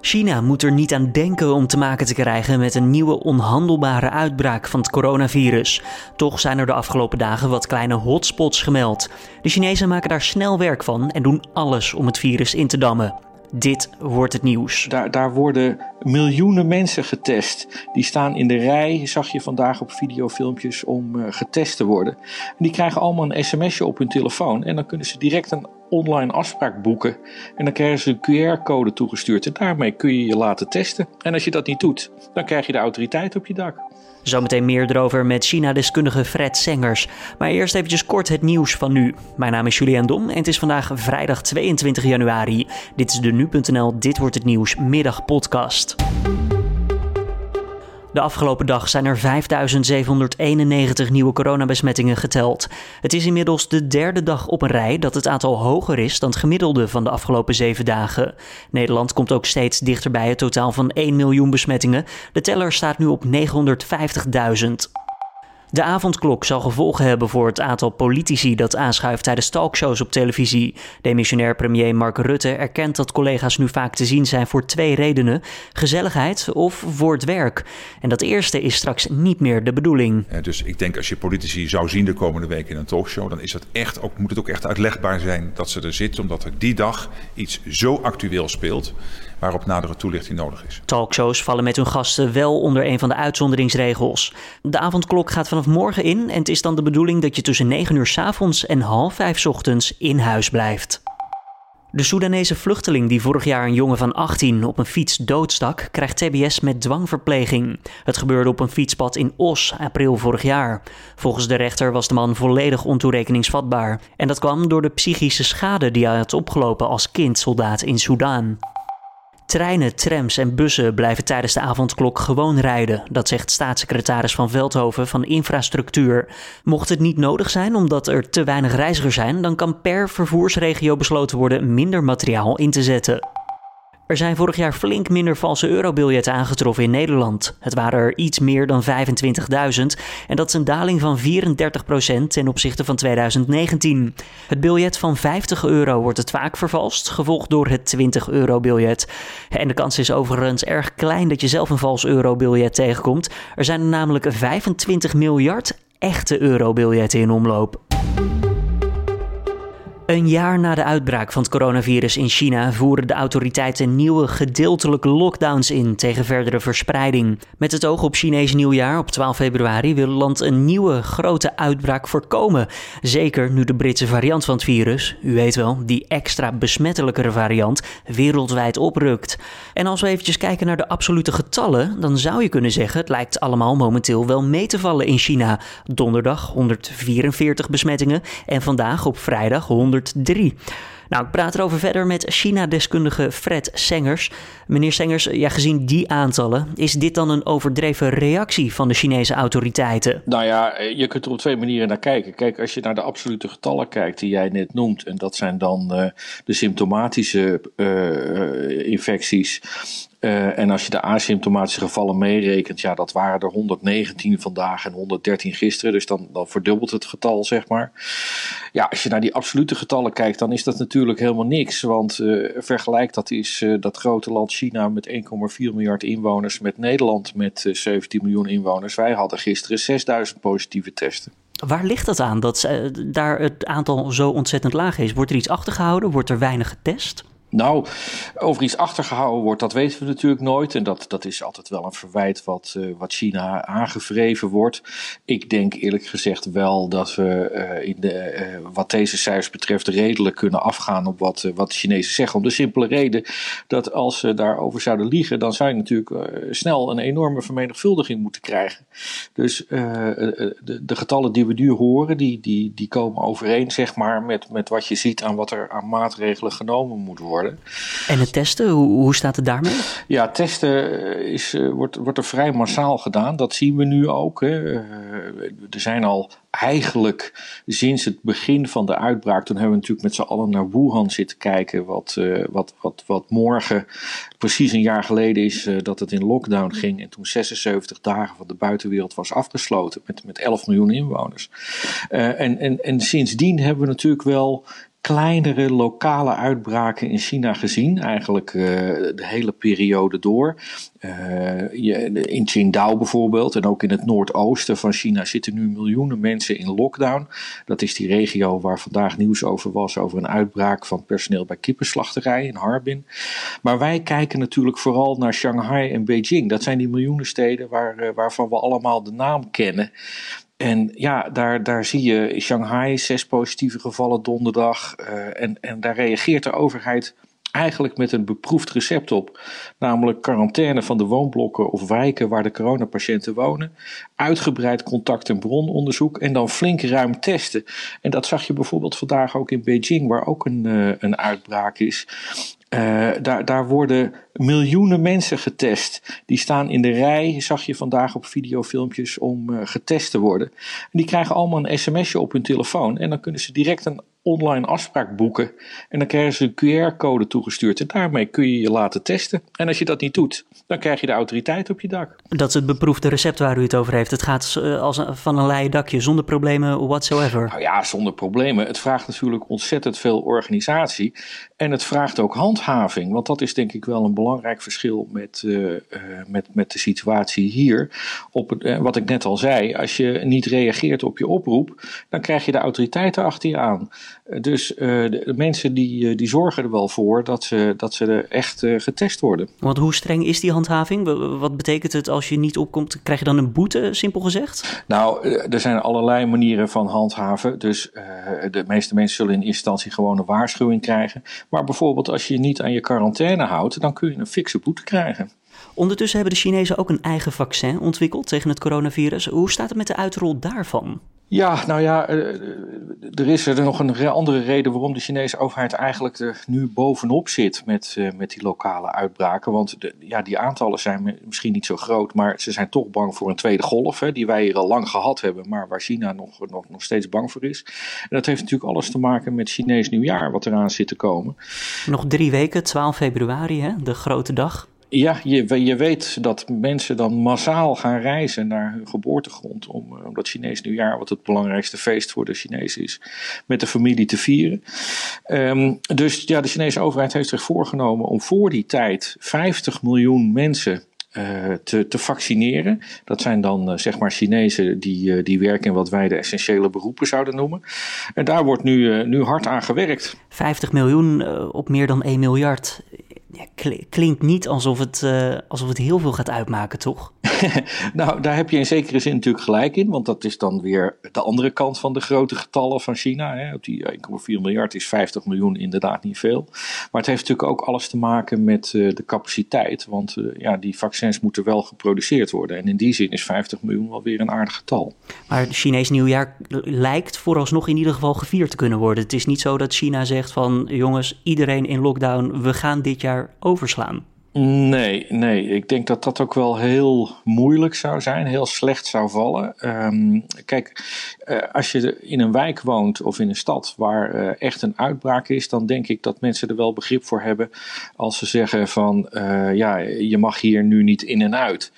China moet er niet aan denken om te maken te krijgen met een nieuwe onhandelbare uitbraak van het coronavirus. Toch zijn er de afgelopen dagen wat kleine hotspots gemeld. De Chinezen maken daar snel werk van en doen alles om het virus in te dammen. Dit wordt het nieuws. Daar, daar worden miljoenen mensen getest. Die staan in de rij, zag je vandaag op videofilmpjes, om uh, getest te worden. En die krijgen allemaal een sms'je op hun telefoon. En dan kunnen ze direct een online afspraak boeken. En dan krijgen ze een QR-code toegestuurd. En daarmee kun je je laten testen. En als je dat niet doet, dan krijg je de autoriteit op je dak. Zometeen meer erover met China-deskundige Fred Sengers. Maar eerst eventjes kort het nieuws van nu. Mijn naam is Julian Dom en het is vandaag vrijdag 22 januari. Dit is de Nu.nl Dit Wordt Het Nieuws middagpodcast. De afgelopen dag zijn er 5.791 nieuwe coronabesmettingen geteld. Het is inmiddels de derde dag op een rij dat het aantal hoger is dan het gemiddelde van de afgelopen zeven dagen. Nederland komt ook steeds dichter bij het totaal van 1 miljoen besmettingen. De teller staat nu op 950.000. De avondklok zal gevolgen hebben voor het aantal politici dat aanschuift tijdens talkshows op televisie. Demissionair premier Mark Rutte erkent dat collega's nu vaak te zien zijn voor twee redenen: gezelligheid of voor het werk. En dat eerste is straks niet meer de bedoeling. dus ik denk als je politici zou zien de komende week in een talkshow, dan is dat echt ook, moet het ook echt uitlegbaar zijn dat ze er zitten, omdat er die dag iets zo actueel speelt waarop nadere toelichting nodig is. Talkshows vallen met hun gasten wel onder een van de uitzonderingsregels. De avondklok gaat vanaf morgen in en het is dan de bedoeling dat je tussen 9 uur s avonds en half 5 ochtends in huis blijft. De Soedanese vluchteling die vorig jaar een jongen van 18 op een fiets doodstak, krijgt TBS met dwangverpleging. Het gebeurde op een fietspad in Os, april vorig jaar. Volgens de rechter was de man volledig ontoerekeningsvatbaar. En dat kwam door de psychische schade die hij had opgelopen als kindsoldaat in Soedan. Treinen, trams en bussen blijven tijdens de avondklok gewoon rijden. Dat zegt staatssecretaris van Veldhoven van Infrastructuur. Mocht het niet nodig zijn omdat er te weinig reizigers zijn, dan kan per vervoersregio besloten worden minder materiaal in te zetten. Er zijn vorig jaar flink minder valse eurobiljetten aangetroffen in Nederland. Het waren er iets meer dan 25.000 en dat is een daling van 34% ten opzichte van 2019. Het biljet van 50 euro wordt het vaak vervalst, gevolgd door het 20 euro biljet. En de kans is overigens erg klein dat je zelf een vals eurobiljet tegenkomt. Er zijn er namelijk 25 miljard echte eurobiljetten in omloop. Een jaar na de uitbraak van het coronavirus in China voeren de autoriteiten nieuwe gedeeltelijke lockdowns in tegen verdere verspreiding. Met het oog op Chinees nieuwjaar op 12 februari wil het land een nieuwe grote uitbraak voorkomen. Zeker nu de Britse variant van het virus, u weet wel, die extra besmettelijkere variant, wereldwijd oprukt. En als we eventjes kijken naar de absolute getallen, dan zou je kunnen zeggen het lijkt allemaal momenteel wel mee te vallen in China. Donderdag 144 besmettingen en vandaag op vrijdag 100 3. Nou, ik praat erover verder met China-deskundige Fred Sengers. Meneer Sengers, ja, gezien die aantallen, is dit dan een overdreven reactie van de Chinese autoriteiten? Nou ja, je kunt er op twee manieren naar kijken. Kijk, als je naar de absolute getallen kijkt die jij net noemt, en dat zijn dan de symptomatische infecties, uh, en als je de asymptomatische gevallen meerekent, ja, dat waren er 119 vandaag en 113 gisteren. Dus dan, dan verdubbelt het getal, zeg maar. Ja, als je naar die absolute getallen kijkt, dan is dat natuurlijk helemaal niks. Want uh, vergelijk dat is uh, dat grote land China met 1,4 miljard inwoners met Nederland met 17 miljoen inwoners. Wij hadden gisteren 6000 positieve testen. Waar ligt dat aan dat daar het aantal zo ontzettend laag is? Wordt er iets achtergehouden? Wordt er weinig getest? Nou, over iets achtergehouden wordt, dat weten we natuurlijk nooit. En dat, dat is altijd wel een verwijt wat, uh, wat China aangevreven wordt. Ik denk eerlijk gezegd wel dat we uh, in de, uh, wat deze cijfers betreft redelijk kunnen afgaan op wat, wat de Chinezen zeggen. Om de simpele reden dat als ze daarover zouden liegen, dan zou je natuurlijk snel een enorme vermenigvuldiging moeten krijgen. Dus de, de, getallen die we nu horen, die, die, die komen overeen zeg maar, met, met wat je ziet aan wat er aan maatregelen genomen moet worden. En het testen, hoe, hoe staat het daarmee? Ja, testen is, uh, wordt, wordt er vrij massaal gedaan. Dat zien we nu ook. Hè. Uh, er zijn al eigenlijk sinds het begin van de uitbraak, toen hebben we natuurlijk met z'n allen naar Wuhan zitten kijken, wat, uh, wat, wat, wat morgen precies een jaar geleden is uh, dat het in lockdown ging en toen 76 dagen van de buitenwereld was afgesloten met, met 11 miljoen inwoners. Uh, en, en, en sindsdien hebben we natuurlijk wel kleinere lokale uitbraken in China gezien, eigenlijk uh, de hele periode door. Uh, je, in Qingdao bijvoorbeeld en ook in het noordoosten van China zitten nu miljoenen mensen in lockdown. Dat is die regio waar vandaag nieuws over was, over een uitbraak van personeel bij kippenslachterij in Harbin. Maar wij kijken natuurlijk vooral naar Shanghai en Beijing. Dat zijn die miljoenen steden waar, uh, waarvan we allemaal de naam kennen. En ja, daar, daar zie je Shanghai zes positieve gevallen donderdag. Uh, en, en daar reageert de overheid eigenlijk met een beproefd recept op. Namelijk quarantaine van de woonblokken of wijken waar de coronapatiënten wonen. Uitgebreid contact- en brononderzoek en dan flink ruim testen. En dat zag je bijvoorbeeld vandaag ook in Beijing, waar ook een, uh, een uitbraak is. Uh, daar, daar worden miljoenen mensen getest. Die staan in de rij, zag je vandaag op videofilmpjes, om uh, getest te worden. En die krijgen allemaal een sms'je op hun telefoon. En dan kunnen ze direct een online afspraak boeken. En dan krijgen ze een QR-code toegestuurd. En daarmee kun je je laten testen. En als je dat niet doet, dan krijg je de autoriteit op je dak. Dat is het beproefde recept waar u het over heeft. Het gaat als een, van een leien dakje, zonder problemen whatsoever. Nou ja, zonder problemen. Het vraagt natuurlijk ontzettend veel organisatie. En het vraagt ook handhaving. Want dat is denk ik wel een belangrijk verschil met, uh, uh, met, met de situatie hier. Op uh, wat ik net al zei, als je niet reageert op je oproep, dan krijg je de autoriteiten achter je aan. Dus de, de, mensen die, die zorgen er wel voor dat ze, dat ze er echt getest worden. Want hoe streng is die handhaving? Wat betekent het als je niet opkomt? Krijg je dan een boete, simpel gezegd? Nou, er zijn allerlei manieren van handhaven. Dus de meeste mensen zullen in instantie gewoon een waarschuwing krijgen. Maar bijvoorbeeld als je je niet aan je quarantaine houdt, dan kun je een fikse boete krijgen. Ondertussen hebben de Chinezen ook een eigen vaccin ontwikkeld tegen het coronavirus. Hoe staat het met de uitrol daarvan? Ja, nou ja, er is er nog een andere reden waarom de Chinese overheid eigenlijk er nu bovenop zit met, met die lokale uitbraken. Want de, ja, die aantallen zijn misschien niet zo groot, maar ze zijn toch bang voor een tweede golf, hè, die wij hier al lang gehad hebben, maar waar China nog, nog, nog steeds bang voor is. En dat heeft natuurlijk alles te maken met Chinees nieuwjaar, wat eraan zit te komen. Nog drie weken, 12 februari, hè, de grote dag. Ja, je, weet dat mensen dan massaal gaan reizen naar hun geboortegrond om, om dat Chinees nieuwjaar, wat het belangrijkste feest voor de Chinezen is, met de familie te vieren. Um, dus ja, de Chinese overheid heeft zich voorgenomen om voor die tijd 50 miljoen mensen uh, te, te vaccineren. Dat zijn dan uh, zeg maar Chinezen die, die werken in wat wij de essentiële beroepen zouden noemen. En daar wordt nu, nu hard aan gewerkt. 50 miljoen op meer dan 1 miljard ja, klinkt niet alsof het, uh, alsof het heel veel gaat uitmaken, toch? nou, daar heb je in zekere zin natuurlijk gelijk in, want dat is dan weer de andere kant van de grote getallen van China. Hè. Op die 1,4 miljard is 50 miljoen inderdaad niet veel. Maar het heeft natuurlijk ook alles te maken met uh, de capaciteit, want uh, ja, die vaccins moeten wel geproduceerd worden. En in die zin is 50 miljoen wel weer een aardig getal. Maar het Chinees nieuwjaar lijkt vooralsnog in ieder geval gevierd te kunnen worden. Het is niet zo dat China zegt van jongens, iedereen in lockdown, we gaan dit jaar overslaan? Nee, nee. Ik denk dat dat ook wel heel moeilijk zou zijn, heel slecht zou vallen. Um, kijk, uh, als je in een wijk woont of in een stad waar uh, echt een uitbraak is, dan denk ik dat mensen er wel begrip voor hebben als ze zeggen van uh, ja, je mag hier nu niet in en uit.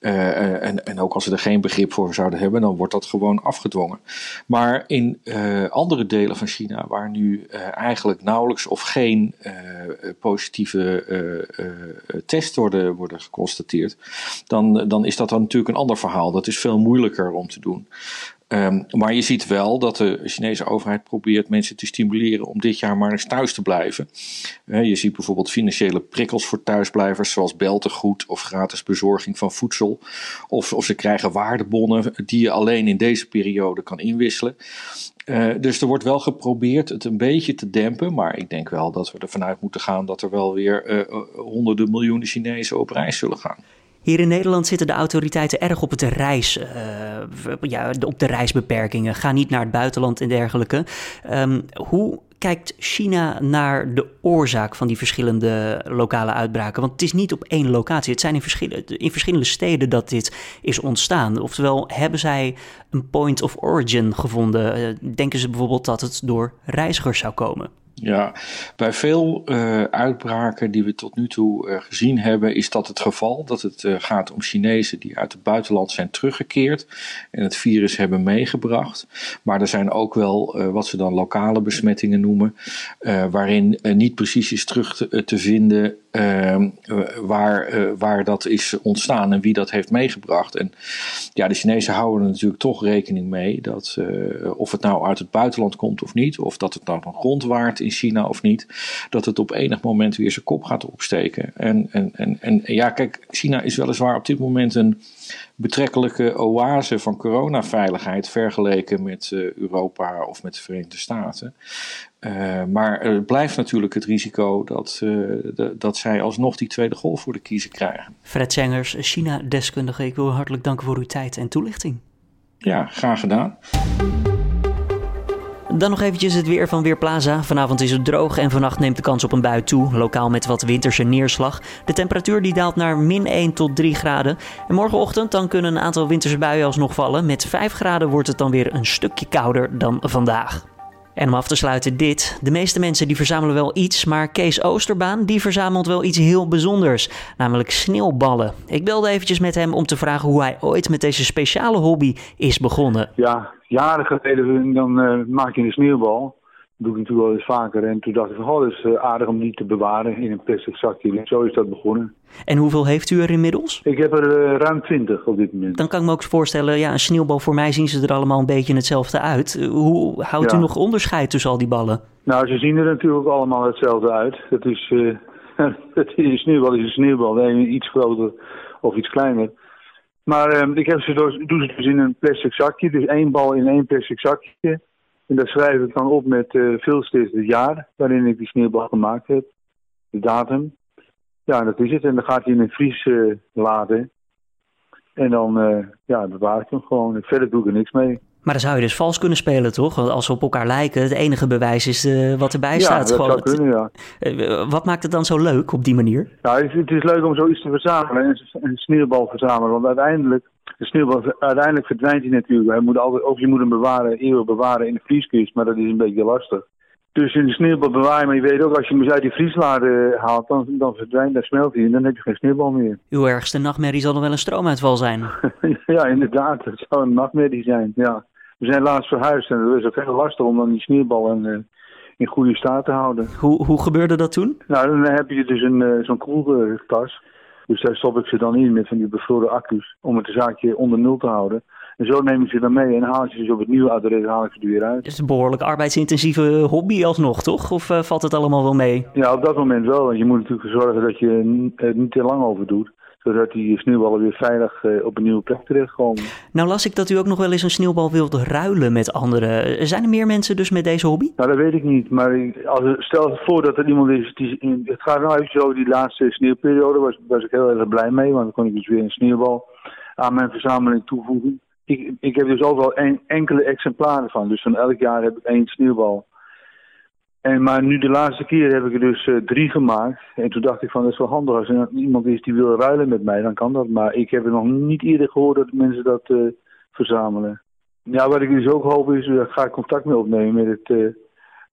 en, en ook als ze er geen begrip voor zouden hebben, dan wordt dat gewoon afgedwongen. Maar in andere delen van China, waar nu eigenlijk nauwelijks of geen positieve tests worden, worden geconstateerd, dan, dan is dat dan natuurlijk een ander verhaal. Dat is veel moeilijker om te doen. Um, maar je ziet wel dat de Chinese overheid probeert mensen te stimuleren om dit jaar maar eens thuis te blijven. Uh, je ziet bijvoorbeeld financiële prikkels voor thuisblijvers, zoals beltegoed of gratis bezorging van voedsel. Of, of ze krijgen waardebonnen die je alleen in deze periode kan inwisselen. Uh, dus er wordt wel geprobeerd het een beetje te dempen. Maar ik denk wel dat we ervan uit moeten gaan dat er wel weer uh, honderden miljoenen Chinezen op reis zullen gaan. Hier in Nederland zitten de autoriteiten erg op, het reis, uh, ja, op de reisbeperkingen. Ga niet naar het buitenland en dergelijke. Um, hoe kijkt China naar de oorzaak van die verschillende lokale uitbraken? Want het is niet op één locatie. Het zijn in, verschillende, in verschillende steden dat dit is ontstaan. Oftewel, hebben zij een point of origin gevonden? Uh, denken ze bijvoorbeeld dat het door reizigers zou komen? Ja, bij veel uh, uitbraken die we tot nu toe uh, gezien hebben, is dat het geval. Dat het uh, gaat om Chinezen die uit het buitenland zijn teruggekeerd en het virus hebben meegebracht. Maar er zijn ook wel wat ze dan lokale besmettingen noemen, waarin niet precies is terug te, te vinden ehm, waar, waar dat is ontstaan en wie dat heeft meegebracht. En ja, de Chinezen houden er natuurlijk toch rekening mee dat of het nou uit het buitenland komt of niet, of dat het nou van grondwaard in China of niet, dat het op enig moment weer zijn kop gaat opsteken. En, en, en, en ja, kijk, China is weliswaar op dit moment een betrekkelijke oase van coronaveiligheid vergeleken met uh, Europa of met de Verenigde Staten. Uh, maar er blijft natuurlijk het risico dat, uh, de, dat zij alsnog die tweede golf voor de kiezer krijgen. Fred Zengers, China-deskundige, ik wil hartelijk danken voor uw tijd en toelichting. Ja, graag gedaan. Dan nog eventjes het weer van Weerplaza. Vanavond is het droog en vannacht neemt de kans op een bui toe. Lokaal met wat winterse neerslag. De temperatuur die daalt naar min 1 tot 3 graden. En morgenochtend dan kunnen een aantal winterse buien alsnog vallen. Met 5 graden wordt het dan weer een stukje kouder dan vandaag. En om af te sluiten dit. De meeste mensen die verzamelen wel iets, maar Kees Oosterbaan die verzamelt wel iets heel bijzonders. Namelijk sneeuwballen. Ik belde eventjes met hem om te vragen hoe hij ooit met deze speciale hobby is begonnen. Ja, jaren geleden dan uh, maak je een sneeuwbal. Doe ik natuurlijk wel eens vaker. En toen dacht ik van, oh, dat is eh, aardig om die te bewaren in een plastic zakje. Zo is dat begonnen. En hoeveel heeft u er inmiddels? Ik heb er uh, ruim 20 op dit moment. Dan kan ik me ook voorstellen, ja, een sneeuwbal, voor mij zien ze er allemaal een beetje hetzelfde uit. Hoe houdt u nog onderscheid tussen al die ballen? Nou, ze zien er natuurlijk allemaal hetzelfde uit. Dat is, uh, een sneeuwbal is een sneeuwbal. De ene iets groter of iets kleiner. Maar uh, ik heb ze dus, doe ze dus in een plastic zakje. Dus één bal in één plastic zakje. En dat schrijf ik dan op met uh, veel steeds het jaar waarin ik die sneeuwbal gemaakt heb. De datum. Ja, dat is het. En dan gaat hij in een vries uh, laden. En dan uh, ja, bewaar ik hem gewoon. Verder doe ik er niks mee. Maar dan zou je dus vals kunnen spelen, toch? Want als ze op elkaar lijken, het enige bewijs is uh, wat erbij staat. Dat zou kunnen, ja. Uh, wat maakt het dan zo leuk op die manier? Nou, het, het is leuk om zoiets te verzamelen. Een, een sneeuwbal verzamelen. Want uiteindelijk, de sneeuwbal, uiteindelijk verdwijnt hij natuurlijk. Hij moet altijd, of je moet hem bewaren, eeuwig bewaren in de vrieskist. Maar dat is een beetje lastig. Dus in de sneeuwbal bewaren, maar je weet ook, als je hem uit die vrieslade haalt, dan, dan verdwijnt, dan smelt hij en dan heb je geen sneeuwbal meer. Uw ergste nachtmerrie zal dan wel een stroomuitval zijn. ja, inderdaad. Het zou een nachtmerrie zijn, ja. We zijn laatst verhuisd en het is ook heel lastig om dan die sneeuwbal in, in goede staat te houden. Hoe, hoe gebeurde dat toen? Nou, dan heb je dus een, zo'n koelkast. Dus daar stop ik ze dan in met van die bevroren accu's om het zaakje onder nul te houden. En zo neem ik ze dan mee en haal ik ze dus op het nieuwe adres haal ik ze er weer uit. Het is een behoorlijk arbeidsintensieve hobby alsnog, toch? Of uh, valt het allemaal wel mee? Ja, op dat moment wel. Want je moet natuurlijk zorgen dat je er niet te lang over doet zodat die sneeuwballen weer veilig uh, op een nieuwe plek terechtkomen. Nou las ik dat u ook nog wel eens een sneeuwbal wilt ruilen met anderen. Zijn er meer mensen dus met deze hobby? Nou, dat weet ik niet. Maar als, stel voor dat er iemand is die... Het gaat nou even zo, die laatste sneeuwperiode was, was ik heel erg blij mee. Want dan kon ik dus weer een sneeuwbal aan mijn verzameling toevoegen. Ik, ik heb dus een, enkele exemplaren van. Dus van elk jaar heb ik één sneeuwbal. En, maar nu de laatste keer heb ik er dus uh, drie gemaakt. En toen dacht ik van, dat is wel handig. Als er iemand is die wil ruilen met mij, dan kan dat. Maar ik heb nog niet eerder gehoord dat mensen dat uh, verzamelen. Ja, wat ik dus ook hoop is, daar ga ik contact mee opnemen met het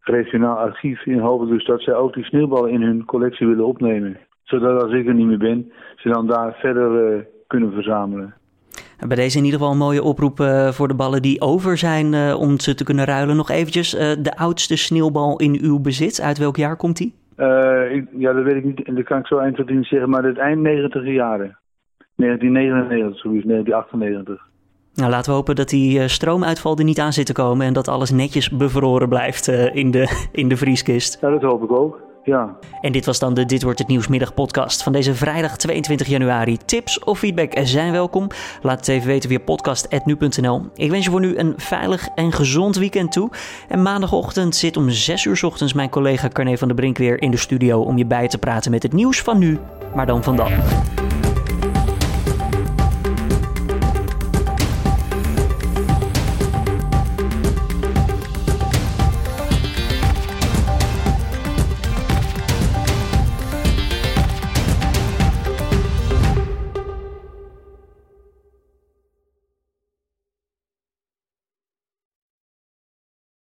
regionaal archief. En hoop ik dus dat zij ook die sneeuwballen in hun collectie willen opnemen. Zodat als ik er niet meer ben, ze dan daar verder kunnen verzamelen. Bij deze in ieder geval een mooie oproep uh, voor de ballen die over zijn uh, om ze te kunnen ruilen. Nog eventjes, uh, de oudste sneeuwbal in uw bezit, uit welk jaar komt die? ja, dat weet ik niet. Dat kan ik zo eind niet zeggen, maar het eind 90 jaren. 1999, zoiets, 1998. Nou, laten we hopen dat die stroomuitval er niet aan zit te komen en dat alles netjes bevroren blijft in, de, in de vrieskist. Ja, dat hoop ik ook. Ja. En dit was dan de Dit Wordt Het Nieuwsmiddag podcast van deze vrijdag 22 januari. Tips of feedback zijn welkom. Laat het even weten via podcast.nu.nl. Ik wens je voor nu een veilig en gezond weekend toe. En maandagochtend zit om 6 uur ochtends mijn collega Carne van der Brink weer in de studio om je bij te praten met het nieuws van nu, maar dan van dan.